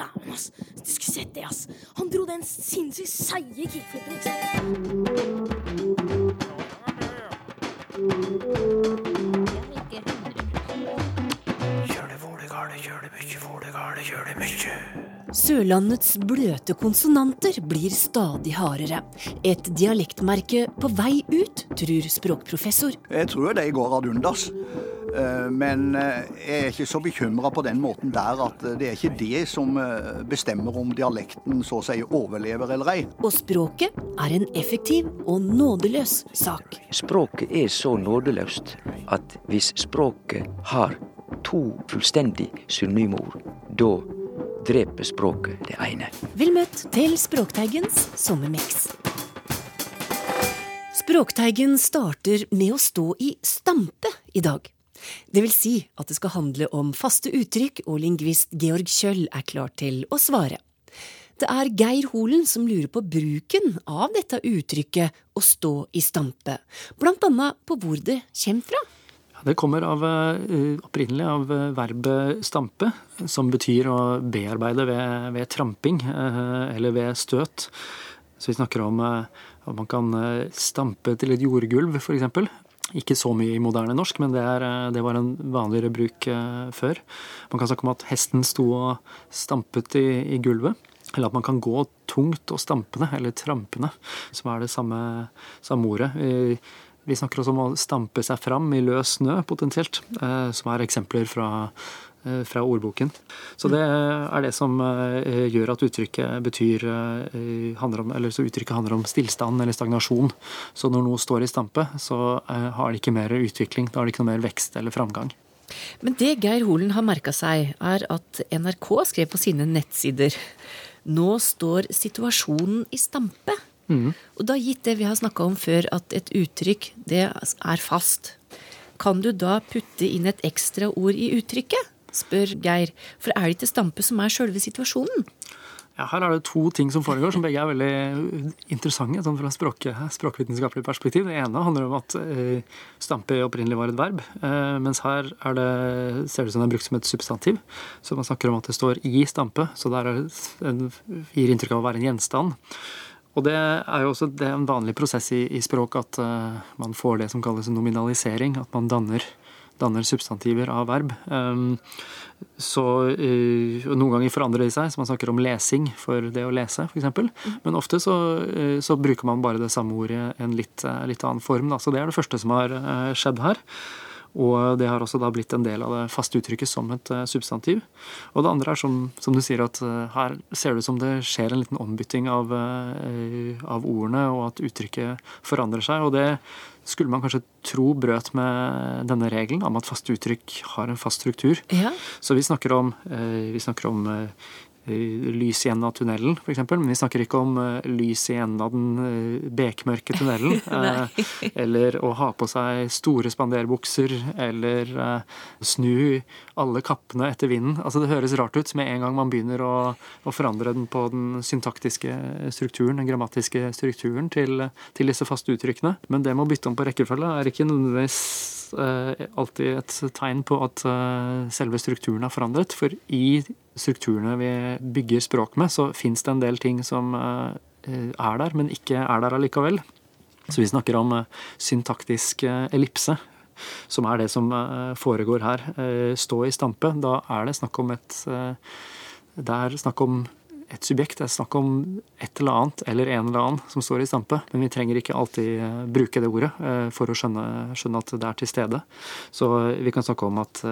dæven, ass. Du skulle sett det, ass. Han dro den sinnssykt seige kickflipen, ikke sant? Sørlandets bløte konsonanter blir stadig hardere. Et dialektmerke på vei ut, tror språkprofessor. Jeg tror de går ad undas. Eh, Men eh, jeg er ikke så bekymra på den måten der at det er ikke det som eh, bestemmer om dialekten så å si overlever eller ei. Og språket er en effektiv og nådeløs sak. Språket er så nådeløst at hvis språket har to fullstendig synonyme ord, da dreper språket det ene. Vel møtt til Språkteigens sommermiks. Språkteigen starter med å stå i stampe i dag. Det vil si at det skal handle om faste uttrykk, og lingvist Georg Kjøll er klar til å svare. Det er Geir Holen som lurer på bruken av dette uttrykket å stå i stampe, blant annet på hvor det kommer fra. Det kommer av, eh, opprinnelig av eh, verbet stampe, som betyr å bearbeide ved, ved tramping eh, eller ved støt. Så vi snakker om at man kan stampe til et jordgulv, f.eks. Ikke så mye i moderne norsk, men det, er, eh, det var en vanligere bruk eh, før. Man kan snakke om at hesten sto og stampet i, i gulvet. Eller at man kan gå tungt og stampende, eller trampende, som er det samme, samme ordet. Vi, vi snakker også om å stampe seg fram i løs snø, potensielt, eh, som er eksempler fra, fra ordboken. Så det er det som eh, gjør at uttrykket betyr eh, handler om, eller så uttrykket handler om stillstand eller stagnasjon. Så når noe står i stampe, så eh, har det ikke mer utvikling, da har det ikke noe mer vekst eller framgang. Men det Geir Holen har merka seg, er at NRK skrev på sine nettsider Nå står situasjonen i stampe. Og da gitt det vi har snakka om før, at et uttrykk, det er fast. Kan du da putte inn et ekstra ord i uttrykket? Spør Geir. For er det ikke stampe som er sjølve situasjonen? Ja, her er det to ting som foregår, som begge er veldig interessante sånn fra språk, språkvitenskapelig perspektiv. Det ene handler om at eh, stampe opprinnelig var et verb, eh, mens her er det, ser det ut som det er brukt som et substantiv. Så man snakker om at det står i stampe, så det en, gir inntrykk av å være en gjenstand. Og det er jo også det er en vanlig prosess i, i språk at uh, man får det som kalles nominalisering, at man danner danner substantiver av verb. Um, så uh, Noen ganger forandrer de seg, så man snakker om lesing for det å lese, f.eks. Men ofte så, uh, så, bruker man bare det samme ordet i en litt, uh, litt annen form. Da. Så det er det første som har skjedd her. Og det har også da blitt en del av det faste uttrykket som et substantiv. Og det andre er som, som du sier at her ser det ut som det skjer en liten ombytting av, av ordene, og at uttrykket forandrer seg. Og det skulle man kanskje tro brøt med denne regelen om at faste uttrykk har en fast struktur. Ja. Så vi snakker om, eh, vi snakker om eh, lys i enden av tunnelen, f.eks. Men vi snakker ikke om uh, lys i enden av den uh, bekmørke tunnelen. eller å ha på seg store spanderbukser, eller snu alle kappene etter vinden. Altså Det høres rart ut med en gang man begynner å, å forandre den på den syntaktiske strukturen, den grammatiske strukturen til, til disse faste uttrykkene. Men det med å bytte om på rekkefølge er ikke nødvendigvis alltid et tegn på at selve strukturen er forandret. For i strukturene vi bygger språk med, så fins det en del ting som er der, men ikke er der allikevel. Så vi snakker om syntaktisk ellipse, som er det som foregår her. Stå i stampe. Da er det snakk om et Det er snakk om et subjekt. Det er snakk om et eller annet eller en eller annen som står i stampe. Men vi trenger ikke alltid bruke det ordet for å skjønne, skjønne at det er til stede. Så vi kan snakke om at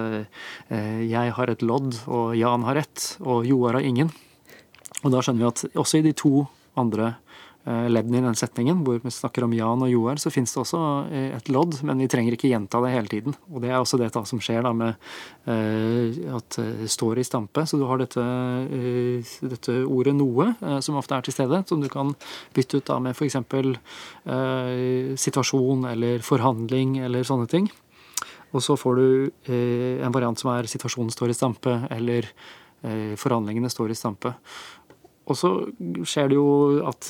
jeg har et lodd, og Jan har ett, og Joar har ingen. Og da skjønner vi at også i de to andre leddene i den setningen, hvor vi snakker om Jan og Joar, så finnes det også et lodd, men vi trenger ikke gjenta det hele tiden. Og det er også det som skjer da med at det står i stampe. Så du har dette, dette ordet noe, som ofte er til stede, som du kan bytte ut da med f.eks. situasjon eller forhandling eller sånne ting. Og så får du en variant som er situasjonen står i stampe, eller forhandlingene står i stampe. Og så skjer det jo, at,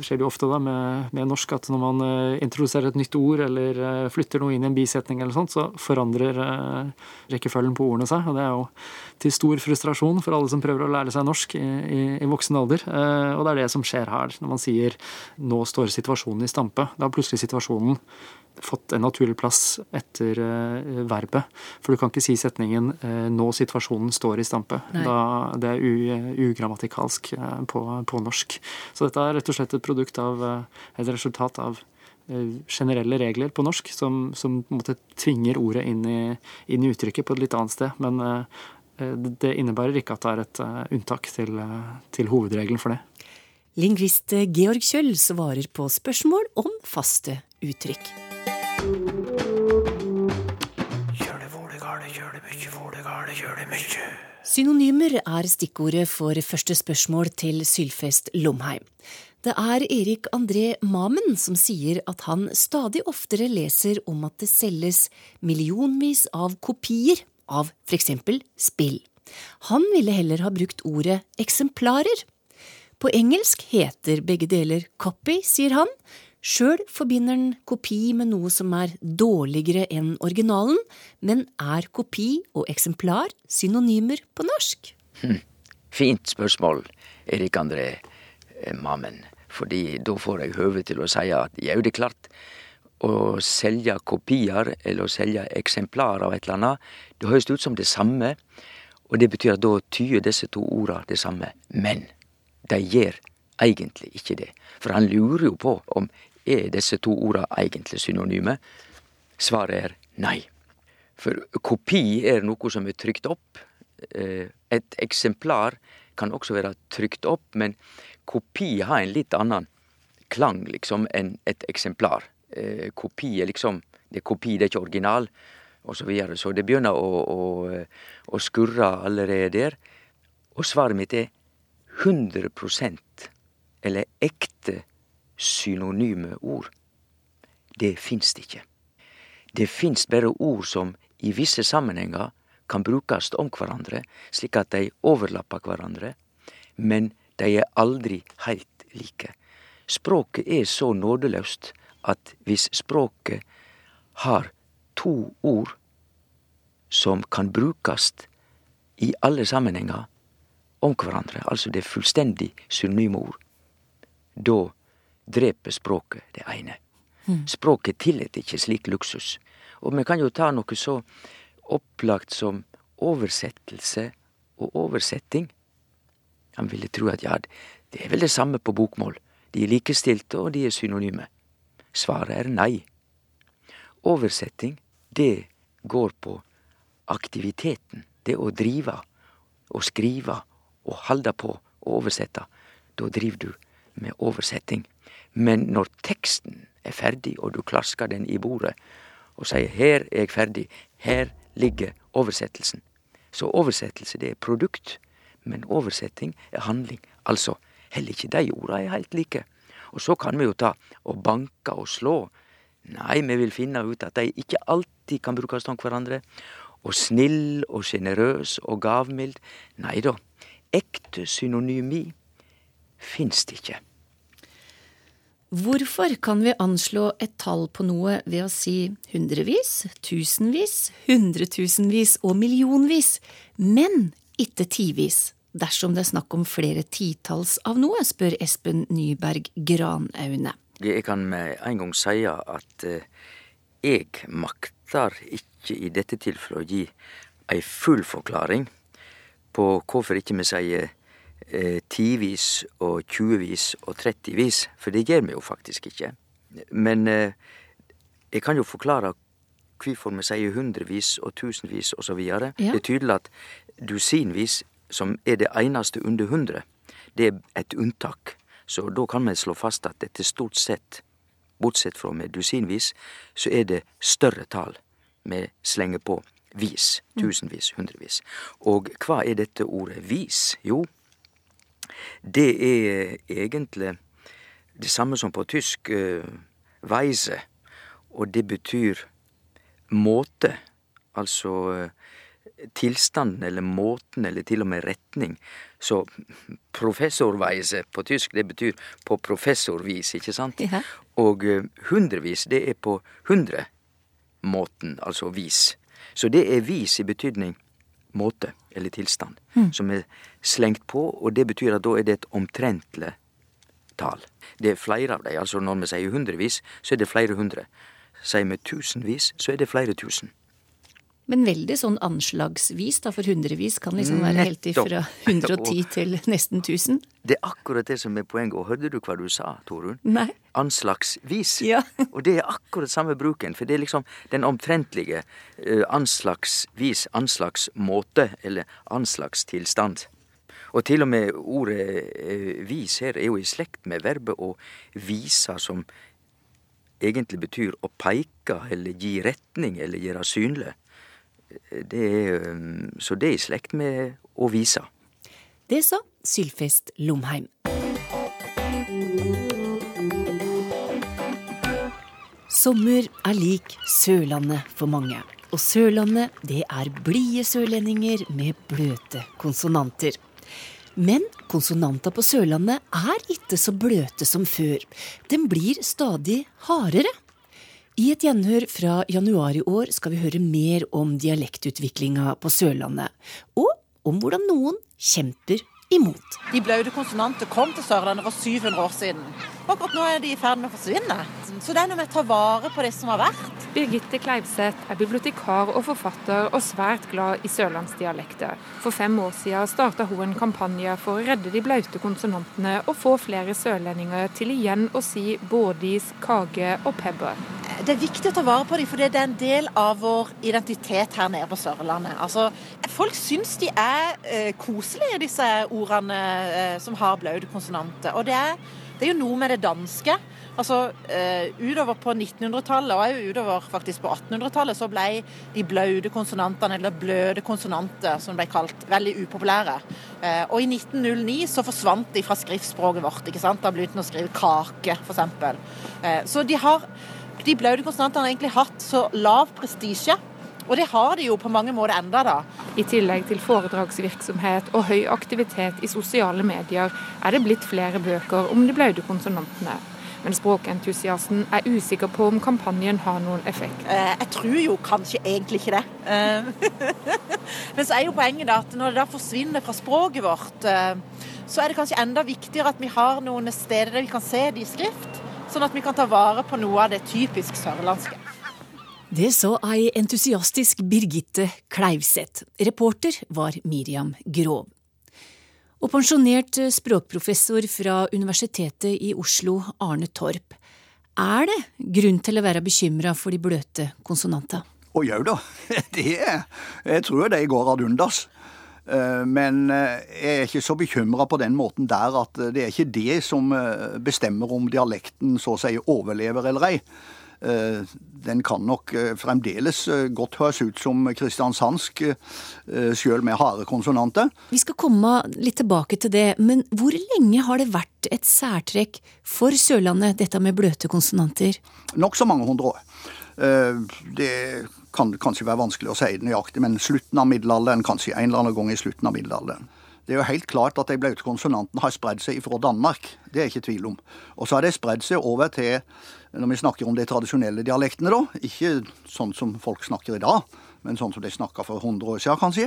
skjer det jo ofte da med, med, norsk at når man uh, introduserer et nytt ord eller uh, flytter noe inn i en bisetning, eller sånt, så forandrer uh, rekkefølgen på ordene seg. Og det er jo til stor frustrasjon for alle som prøver å lære seg norsk i, i, i voksen alder. og det er det som skjer her, når man sier 'nå står situasjonen i stampe'. Da har plutselig situasjonen fått en naturlig plass etter uh, verbet. For du kan ikke si setningen uh, 'nå situasjonen står i stampe'. Da, det er ugrammatikalsk uh, på, på, norsk. Så dette er rett og slett et produkt av et resultat av generelle regler på norsk som, som tvinger ordet inn i, inn i, uttrykket på et litt annet sted. Men det innebærer ikke at det er et unntak til, til hovedregelen for det. Lingvist Georg Kjøll svarer på spørsmål om faste uttrykk. Synonymer er stikkordet for første spørsmål til Sylfest Lomheim. Det er Erik André Mamen som sier at han stadig oftere leser om at det selges millionvis av kopier av eksempel spill. Han ville heller ha brukt ordet eksemplarer. På engelsk heter begge deler copy, sier han, Sjøl forbinder han kopi med noe som er dårligere enn originalen, men er kopi og eksemplar synonymer på norsk? Hm. Fint spørsmål, Erik André Mammen. Fordi da får jeg høve til å si at jau, det er klart, å selge kopier eller å selge eksemplarer av et eller annet, det høres ut som det samme, og det betyr at da tyder disse to ordene det samme. Men de gjør egentlig ikke det. For han lurer jo på om er disse to ordene egentlig synonyme? Svaret er nei. For kopi er noe som er trykt opp. Eh, et eksemplar kan også være trykt opp, men kopi har en litt annen klang liksom enn et eksemplar. Eh, kopi er liksom det er kopi, det er ikke original, og så videre. Så det begynner å, å, å skurre allerede der. Og svaret mitt er 100 eller ekte synonyme ord. Det finst ikke. Det fins bare ord som i visse sammenhenger kan brukes om hverandre, slik at de overlapper hverandre, men de er aldri heilt like. Språket er så nådeløst at hvis språket har to ord som kan brukast i alle sammenhenger om hverandre, altså det er fullstendig synonyme ord, da dreper språket det ene. Mm. Språket tillot ikke slik luksus. Og vi kan jo ta noe så opplagt som oversettelse og oversetting. Han ville tro at ja, det er vel det samme på bokmål. De er likestilte, og de er synonyme. Svaret er nei. Oversetting, det går på aktiviteten. Det å drive og skrive og halde på og oversette. Da driver du med oversetting. Men når teksten er ferdig, og du klasker den i bordet og sier 'her er jeg ferdig', her ligger oversettelsen. Så oversettelse det er produkt, men oversetting er handling. Altså, heller ikke de ordene er heilt like. Og så kan vi jo ta og banke og slå. Nei, vi vil finne ut at de ikke alltid kan brukes om hverandre. Og snill og sjenerøs og gavmild. Nei da, ekte synonymi finst ikke. Hvorfor kan vi anslå et tall på noe ved å si hundrevis, tusenvis, hundretusenvis og millionvis, men ikke tivis, dersom det er snakk om flere titalls av noe, spør Espen Nyberg Granaune. Jeg kan med en gang si at eh, jeg makter ikke i dette tilfellet å gi ei full forklaring på hvorfor ikke vi sier eh, tivis og tjuevis og trettivis, for det gjør vi jo faktisk ikke. Men eh, jeg kan jo forklare hvorfor vi sier hundrevis og tusenvis osv. Ja. Det er tydelig at dusinvis, som er det eneste under hundre, det er et unntak. Så da kan vi slå fast at dette stort sett, bortsett fra med dusinvis, så er det større tall vi slenger på vis. Tusenvis, hundrevis. Og hva er dette ordet vis? Jo, det er egentlig det samme som på tysk uh, weise, og det betyr måte. Altså uh, tilstanden eller måten eller til og med retning. Så professorweise på tysk, det betyr på professorvis, ikke sant? Ja. Og eh, hundrevis, det er på hundremåten, altså vis. Så det er vis i betydning måte eller tilstand, som er slengt på, og det betyr at da er det et omtrentlig tall. Det er flere av dem, altså når vi sier hundrevis, så er det flere hundre. Sier vi tusenvis, så er det flere tusen. Men veldig sånn anslagsvis, da, for hundrevis kan liksom være helt Nettopp. 110 til nesten 1000. Det er akkurat det som er poenget, og hørte du hva du sa, Torunn? Nei. Anslagsvis. Ja. og det er akkurat samme bruken, for det er liksom den omtrentlige uh, anslagsvis, anslagsmåte, eller anslagstilstand. Og til og med ordet uh, vis her er jo i slekt med verbet å vise, som egentlig betyr å peike eller gi retning eller gjøre synlig. Det så det er i slekt med å vise. Det sa Sylfest Lomheim. Sommer er lik Sørlandet for mange. Og Sørlandet, det er blide sørlendinger med bløte konsonanter. Men konsonanter på Sørlandet er ikke så bløte som før. Den blir stadig hardere. I et gjenhør fra januar i år skal vi høre mer om dialektutviklinga på Sørlandet, og om hvordan noen kjemper imot. De blaute konsonanter kom til Sørlandet for 700 år siden. Akkurat nå er de i ferd med å forsvinne. Så det er noe med å ta vare på det som har vært. Birgitte Kleivseth er bibliotekar og forfatter og svært glad i sørlandsdialekter. For fem år siden starta hun en kampanje for å redde de blaute konsonantene og få flere sørlendinger til igjen å si bådis, kage og pebber. Det er viktig å ta vare på dem, for det er en del av vår identitet her nede på Sørlandet. Altså, folk syns de er eh, koselige, disse ordene eh, som har blaute konsonanter. Og det er, det er jo noe med det danske. Altså, uh, Utover på 1900-tallet og utover faktisk på 1800-tallet så ble de blaude konsonantene, eller bløde konsonanter som ble kalt, veldig upopulære. Uh, og i 1909 så forsvant de fra skriftspråket vårt. ikke sant? Da begynte de å skrive kake, f.eks. Uh, så de har de blaude konsonantene har egentlig hatt så lav prestisje. Og det har de jo på mange måter enda da. I tillegg til foredragsvirksomhet og høy aktivitet i sosiale medier er det blitt flere bøker om de blaute konsonantene. Men språkentusiasten er usikker på om kampanjen har noen effekt. Eh, jeg tror jo kanskje egentlig ikke det. Eh, Men så er jo poenget da at når det da forsvinner fra språket vårt, eh, så er det kanskje enda viktigere at vi har noen steder der vi kan se det i skrift, sånn at vi kan ta vare på noe av det typisk sørlandske. Det så ei entusiastisk Birgitte Kleivseth. Reporter var Miriam Grov. Og pensjonert språkprofessor fra Universitetet i Oslo, Arne Torp. Er det grunn til å være bekymra for de bløte konsonantene? Å jau da, det er Jeg tror de går ad undas. Eh, Men eh, jeg er ikke så bekymra på den måten der at det er ikke det som eh, bestemmer om dialekten så å si overlever eller ei. Eh, Den kan nok eh, fremdeles eh, godt høres ut som kristiansandsk, sjøl med harde konsonanter. Vi skal komme litt tilbake til det, men hvor lenge har det vært et særtrekk for Sørlandet, dette med bløte konsonanter? Nokså mange hundre år. Det kan kanskje være vanskelig å si det nøyaktig, men slutten av middelalderen, kanskje en eller annen gang i slutten av middelalderen. Det er jo helt klart at de blaute konsonantene har spredd seg fra Danmark. Det er ikke tvil om. Og så har de spredd seg over til, når vi snakker om de tradisjonelle dialektene, da, ikke sånn som folk snakker i dag, men sånn som de snakka for 100 år siden, kanskje,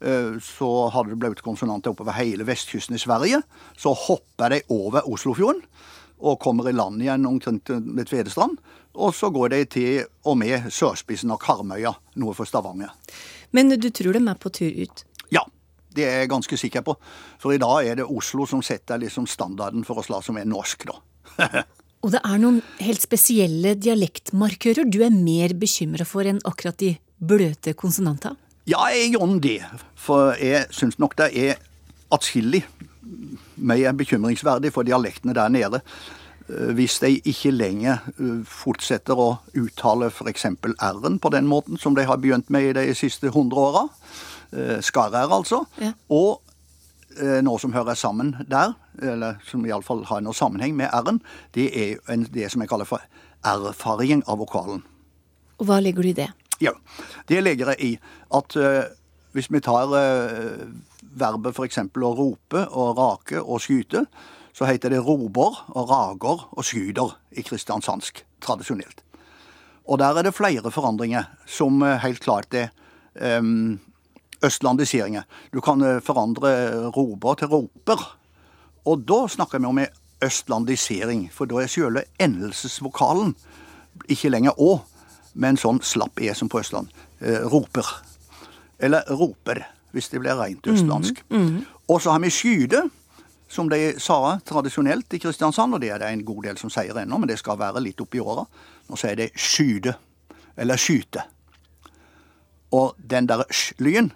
eh, så hadde det blaute konsonanter oppover hele vestkysten i Sverige. Så hopper de over Oslofjorden og kommer i land igjen omtrent ved Tvedestrand. Og så går de til og med sørspissen av Karmøya, nord for Stavanger. Men du tror de er på tur ut? Ja, det er jeg ganske sikker på. For i dag er det Oslo som setter liksom standarden for oss som er norsk, da. Og det er noen helt spesielle dialektmarkører du er mer bekymra for enn akkurat de bløte konsonantene? Ja, jeg gjør det. For jeg syns nok det er atskillig mer bekymringsverdig for dialektene der nede. eh, Hvis de ikke lenger eh, fortsetter å uttale f.eks. r-en på den måten som de har begynt med i de siste hundre åra. Skarr-r, altså. Ja. Og eh, noe som hører sammen der, eller som iallfall har noe sammenheng med r-en, det er en, det som jeg kaller for r-farging av vokalen. Og hva legger du i det? Ja, det legger jeg i at uh, hvis vi tar uh, verbet f.eks. å rope og rake og skyte, så heter det rober og rager og skyter i kristiansandsk tradisjonelt. Og der er det flere forandringer som uh, helt klart er um, østlandiseringer. Du kan eh, forandre rober til roper. Og da snakker vi om en østlandisering, for da er selve endelsesvokalen ikke lenger å, men sånn slapp e som på Østland. Eh, roper. Eller roper, hvis det blir rent østlandsk. Mm, -hmm. Og så har vi skyde, som de sa tradisjonelt i Kristiansand, og det er det en god del som sier ennå, men det skal være litt oppi åra. Nå sier de skyde, eller skyte. Og den der sj-lyen,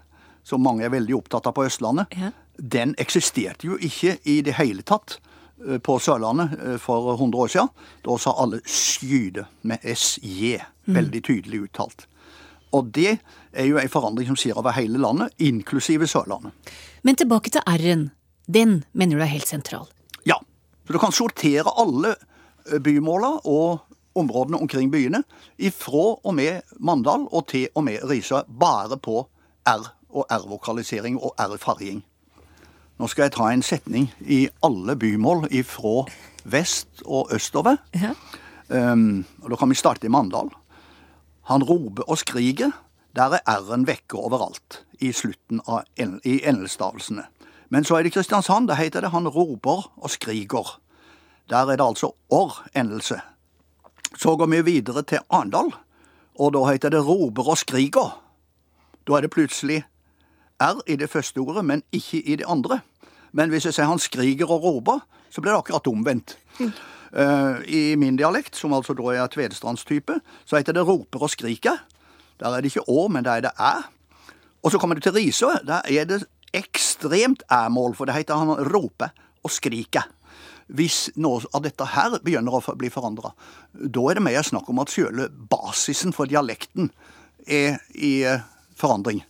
som mange er veldig opptatt av på Østlandet, ja. den eksisterte jo ikke i det hele tatt eh, på Sørlandet eh, for 100 år siden. Da sa alle skyde med SJ, mm. veldig tydelig uttalt. Og det er jo en forandring som skjer over hele landet, inklusive Sørlandet. Men tilbake til R-en. Den mener du er helt sentral? Ja. Så du kan sortere alle eh, bymåla og områdene omkring byene ifra og med Mandal og til og med Risør bare på R og R-vokalisering og R-farging. Nå skal jeg ta en setning i alle bymål ifra vest og østover. Ja. Um, og Da kan vi starte i Mandal. Han roper og skriker. Der er R-en vekke overalt i slutten av i endelstavelsene. Men så er det Kristiansand. Der heter det han roper og skriker. Der er det altså or-endelse. Så går vi videre til Arendal, og da heter det roper og skriker. Da er det plutselig R i det første ordet, men ikke i det andre. Men hvis jeg sier han skriker og roper, så blir det akkurat omvendt. Uh, I min dialekt, som altså da er tvedestrands-type, så heter det roper og skriker. Der er det ikke å, men der er det æ. Og så kommer du til Risør. Der er det ekstremt æ-mål, for det heter han roper og skriker. Hvis noe av dette her begynner å bli forandra, da er det mer snakk om at selve basisen for dialekten er i eh, forandring.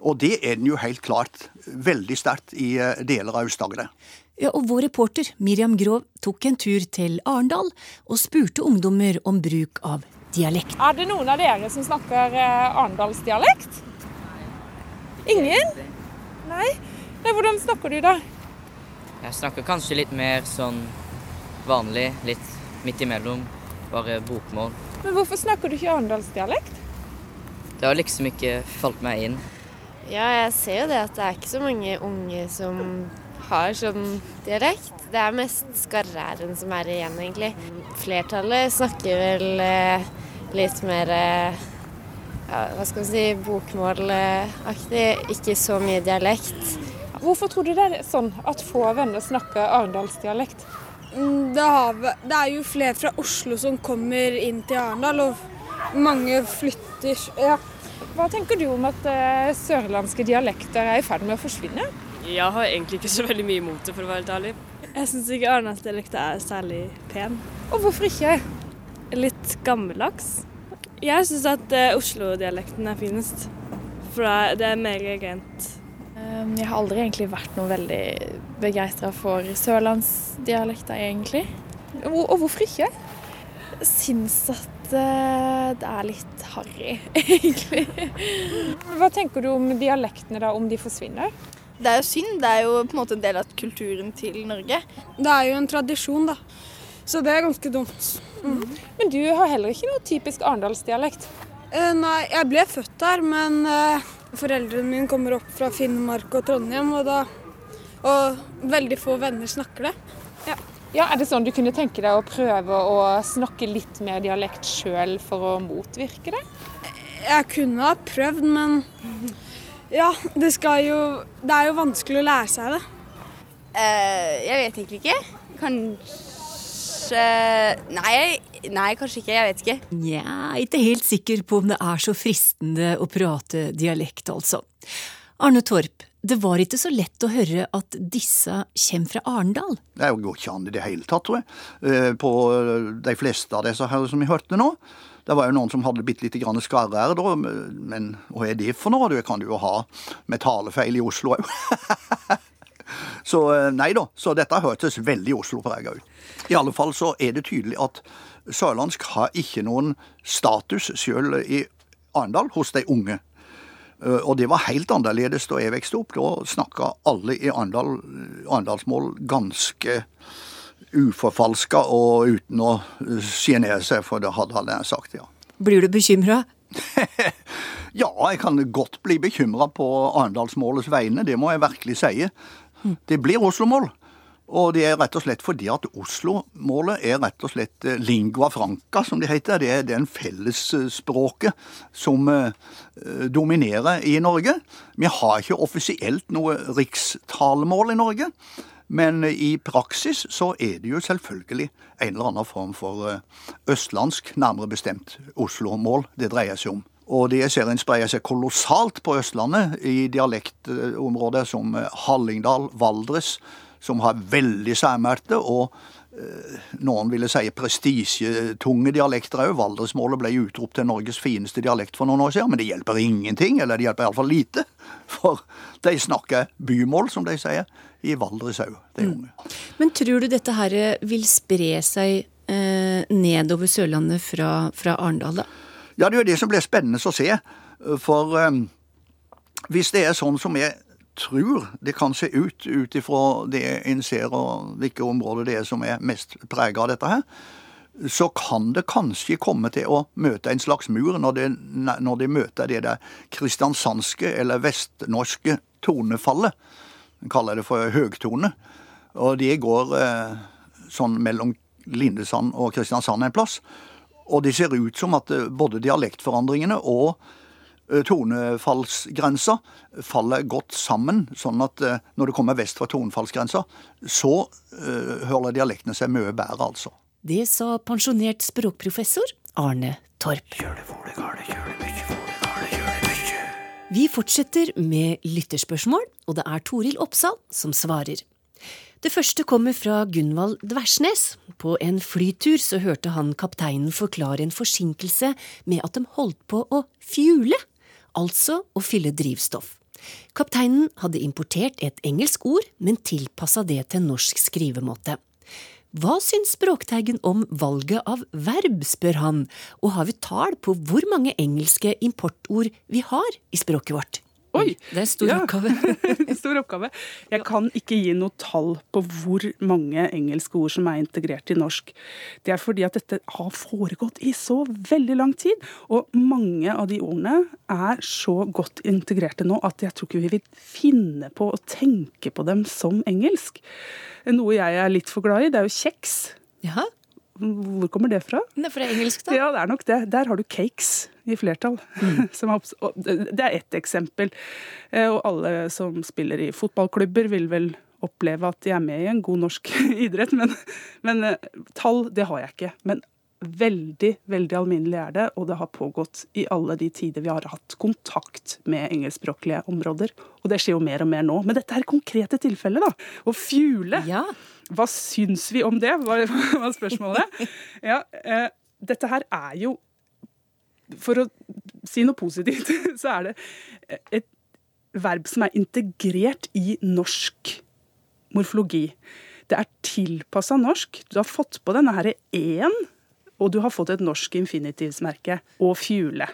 Og det er den jo helt klart veldig sterkt i eh, deler av Aust-Agder. Ja, og vår reporter Miriam Grov tok en tur til Arendal og spurte ungdommer om bruk av dialekt. Er det noen av dere som snakker eh, arendalsdialekt? Ingen? Nei? Nei? Hvordan snakker du, da? Jeg snakker kanskje litt mer sånn vanlig, litt midt imellom. Bare bokmål. Men hvorfor snakker du ikke arendalsdialekt? Det har liksom ikke falt meg inn. Ja, jeg ser jo det at det er ikke så mange unge som har sånn dialekt. Det er mest skarræren som er igjen, egentlig. Flertallet snakker vel eh, litt mer eh, ja, hva skal man si, bokmålaktig, ikke så mye dialekt. Hvorfor tror du det er sånn at få venner snakker arendalsdialekt? Mm, det, det, er jo flere fra Oslo som kommer inn til Arendal, og mange flytter. Ja. Hva tenker du om at uh, sørlandske dialekter er i ferd med å forsvinne? Jeg har egentlig ikke så veldig mye imot det, for å være helt ærlig. Jeg syns ikke arendalsdialekt er særlig pen. Og hvorfor ikke? Litt gammeldags. Jeg syns at uh, Oslo-dialekten er finest, for det er mer rent. Um, jeg har aldri egentlig vært noe veldig begeistra for sørlandsdialekter, egentlig. Og, hvorfor ikke? Jeg syns at det er litt harry, egentlig. Hva tenker du om dialektene, da, om de forsvinner? Det er jo synd. Det er jo på en måte en del av kulturen til Norge. Det er jo en tradisjon, da. Så det er ganske dumt. Mm. Men du har heller ikke noe typisk arendalsdialekt? Uh, nei, jeg ble født der, men uh, foreldrene mine kommer opp fra Finnmark og Trondheim, og da Og veldig få venner snakker det. Ja. Er det sånn du kunne tenke deg å prøve å snakke litt mer dialekt sjøl for å motvirke det? Jeg kunne ha prøvd, men ja, det, jo, det er jo vanskelig å lære seg det. Uh, jeg vet egentlig ikke. Kanskje nei, nei, kanskje ikke. Jeg vet ikke. Nja, ikke helt sikker på om det er så fristende å prate dialekt, altså. Arne Torp, det var ikke så lett å høre at disse kommer fra Arendal? Det går ikke an i det hele tatt, tror jeg. Eh, på de fleste av disse her som vi hørte nå. Det var jo noen som hadde bitte lite grann skarre da, men hva er det for noe? Det kan du jo ha med talefeil i Oslo òg. så eh, nei da, så dette hørtes veldig Oslo-prega ut. I alle fall så er det tydelig at sørlandsk har ikke noen status sjøl i Arendal hos de unge. Eh, og det var helt annerledes da jeg vokste opp. Da snakka alle i Arendal, arendalsmål ganske uforfalska og uten å sjenere seg, for det hadde han sagt, ja. Blir du bekymra? ja, jeg kan godt bli bekymra på Arendalsmålets vegne, det må jeg virkelig si. Det blir Oslo-mål. Og det er rett og slett fordi at Oslo-målet er rett og slett eh, lingua franca, som det heter. Det er den fellesspråket som eh, dominerer i Norge. Vi har ikke offisielt noe rikstalemål i Norge. Men i praksis så er det jo selvfølgelig en eller annen form for eh, østlandsk, nærmere bestemt Oslo-mål det dreier seg om. Og det ser en spreier seg kolossalt på Østlandet, i dialektområder som Hallingdal, Valdres, som har veldig særmerte og eh, noen ville si prestisjetunge dialekter òg. Valdresmålet ble utropt til Norges fineste dialekt for noen år siden, men det hjelper ingenting, eller det hjelper iallfall lite. For de snakker bymål, som de sier, i Valdres òg, de mm. unge. Men tror du dette her vil spre seg eh, nedover Sørlandet fra, fra Arendal, da? Ja, det er jo det som blir spennende å se. For eh, hvis det er sånn som er tror det kan se ut, ut ifra det en ser og hvilke områder det er som er mest prega av dette her, så kan det kanskje komme til å møte en slags mur når de, når de møter det der kristiansandske eller vestnorske tonefallet. En kaller det for høgtone. Og det går eh, sånn mellom Lindesand og Kristiansand en plass. Og det ser ut som at eh, både dialektforandringene og tonefallsgrensa faller godt sammen, sånn at eh, når det kommer vest fra tonefallsgrensa, så uh, holder dialektene seg mye bedre, altså. Det sa pensjonert språkprofessor Arne Torp. Vi fortsetter med lytterspørsmål, og det er Toril Oppsal som svarer. Det første kommer fra Gunvald Dversnes. På en flytur så hørte han kapteinen forklare en forsinkelse med at de holdt på å fjule altså å fylle drivstoff. Kapteinen hadde importert et engelsk ord, men tilpassa det til norsk skrivemåte. Hva syns Språkteigen om valget av verb, spør han, og har vi tall på hvor mange engelske importord vi har i språket vårt? Oi! Det er en stor ja. oppgave. stor oppgave. Jeg kan ikke gi noe tall på hvor mange engelske ord som er integrert i norsk. Det er fordi at dette har foregått i så veldig lang tid. Og mange av de ordene er så godt integrerte nå at jeg tror ikke vi vil finne på å tenke på dem som engelsk. Noe jeg er litt for glad i, det er jo kjeks. Ja. Hvor kommer det fra? Det er fra engelsk, da. Ja, det er nok det. Der har du cakes i flertall. Mm. det er ett eksempel. Eh, og alle som spiller i fotballklubber, vil vel oppleve at de er med i en god norsk idrett. Men, men eh, tall, det har jeg ikke. Men veldig, veldig alminnelig er det, og det har pågått i alle de tider vi har hatt kontakt med engelskspråklige områder. Og det skjer jo mer og mer nå. Men dette er konkrete tilfeller, da. Å fjule. Ja. Hva syns vi om det, var, var spørsmålet. Ja, eh, dette her er jo For å si noe positivt, så er det et verb som er integrert i norsk morfologi. Det er tilpassa norsk. Du har fått på denne her e-en, og du har fått et norsk infinitivsmerke og fjule.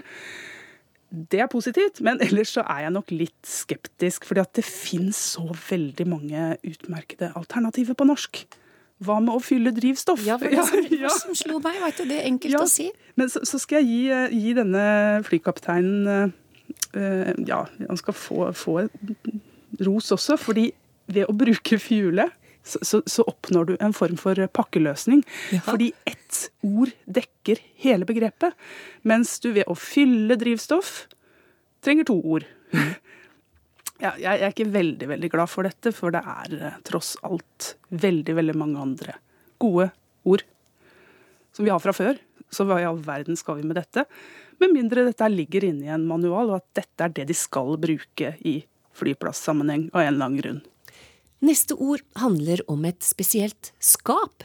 Det er positivt, men ellers så er jeg nok litt skeptisk. fordi at det finnes så veldig mange utmerkede alternativer på norsk. Hva med å fylle drivstoff? Ja, for det som, ja. som slo meg, vet du, det enkelt ja, å si. Men så, så skal jeg gi, eh, gi, denne flykapteinen uh, Ja, han skal få, få ros også, fordi ved å bruke fjule så, så, så, oppnår du en form for pakkeløsning. Ja. Fordi ett ord dekker hele begrepet. Mens du ved å fylle drivstoff trenger to ord. Mm. Ja, jeg er ikke veldig veldig glad for dette, for det er eh, tross alt veldig veldig mange andre gode ord som vi har fra før. Så hva i all verden skal vi med dette? Med mindre dette ligger inne i en manual, og at dette er det de skal bruke i flyplassammenheng av en eller annen grunn. Neste ord handler om et spesielt skap,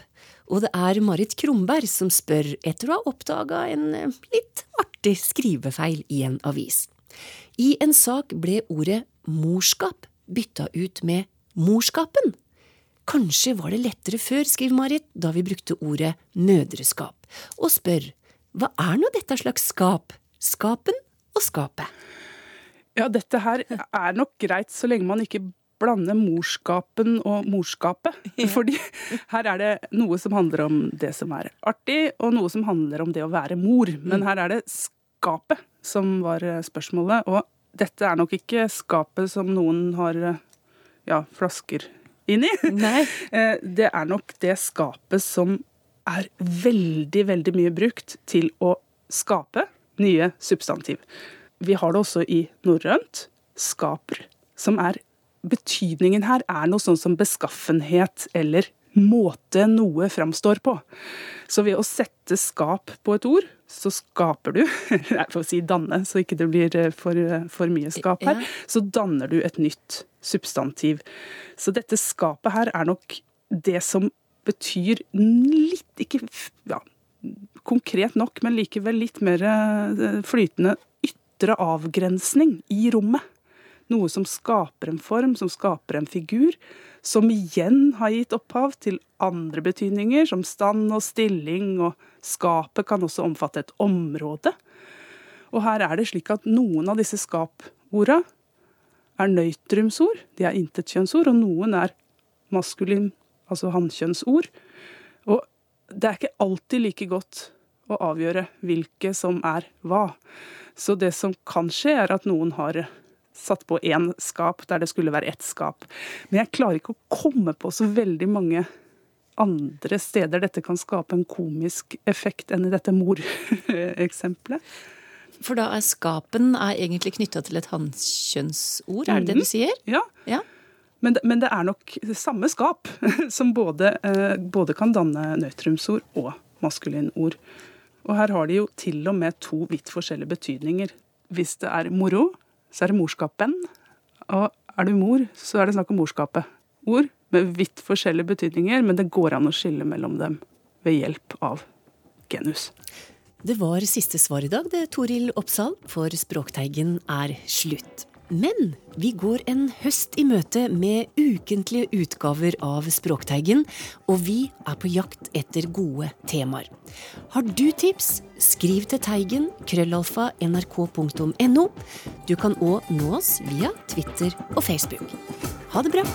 og det er Marit Krumberg som spør etter å ha oppdaga en eh, litt artig skrivefeil i en avis. I en sak ble ordet morskap bytta ut med morskapen. Kanskje var det lettere før, skriver Marit, da vi brukte ordet mødreskap, og spør hva er nå dette slags skap, skapen og skapet? Ja, dette her er nok greit så lenge man ikke blander morskapen og morskapet. Fordi her er det noe som handler om det som er artig, og noe som handler om det å være mor. Men her er det skapet som var spørsmålet. Og dette er nok ikke skapet som noen har ja, flasker inni. Nei. Eh, det er nok det skapet som er veldig, veldig mye brukt til å skape nye substantiv. Vi har det også i norrønt. Skaper. Som er Betydningen her er noe sånn som beskaffenhet eller måte noe framstår på. Så ved å sette skap på et ord, så skaper du Jeg får si danne, så ikke det blir eh, for, for mye skap her. Så danner du et nytt substantiv. Så dette skapet her er nok det som betyr litt Ikke ja, konkret nok, men likevel litt mer eh, flytende ytre avgrensning i rommet. Noe som skaper en form, som skaper en figur, som igjen har gitt opphav til andre betydninger, som stand og stilling, og skapet kan også omfatte et område. Og her er det slik at noen av disse skaporda er nøytrumsord, de er intetkjønnsord, og noen er maskulin, altså hannkjønnsord. Og det er ikke alltid like godt å avgjøre hvilke som er hva. Så det som kan skje, er at noen har satt på én skap der det skulle være ett skap. Men jeg klarer ikke å komme på så veldig mange andre steder dette kan skape en komisk effekt enn i dette mor-eksempelet. For da er skapen er egentlig knytta til et hannkjønnsord, er det det du sier? Ja. ja. Men, men, det er nok samme skap som både, eh, både kan danne nøytrumsord og maskulinord. Og her har de jo til og med to vidt forskjellige betydninger. Hvis det er moro, så er det morskapen. Og er du mor, så er det snakk om morskapet. Ord med vidt forskjellige betydninger, men det går an å skille mellom dem ved hjelp av genus. Det var siste svar i dag, det, Toril Oppsal, for Språkteigen er slutt. Men vi går en høst i møte med ukentlige utgaver av Språkteigen, og vi er på jakt etter gode temaer. Har du tips, skriv til teigen krøllalfa nrk.no. Du kan òg nå oss via Twitter og Facebook. Ha det bra!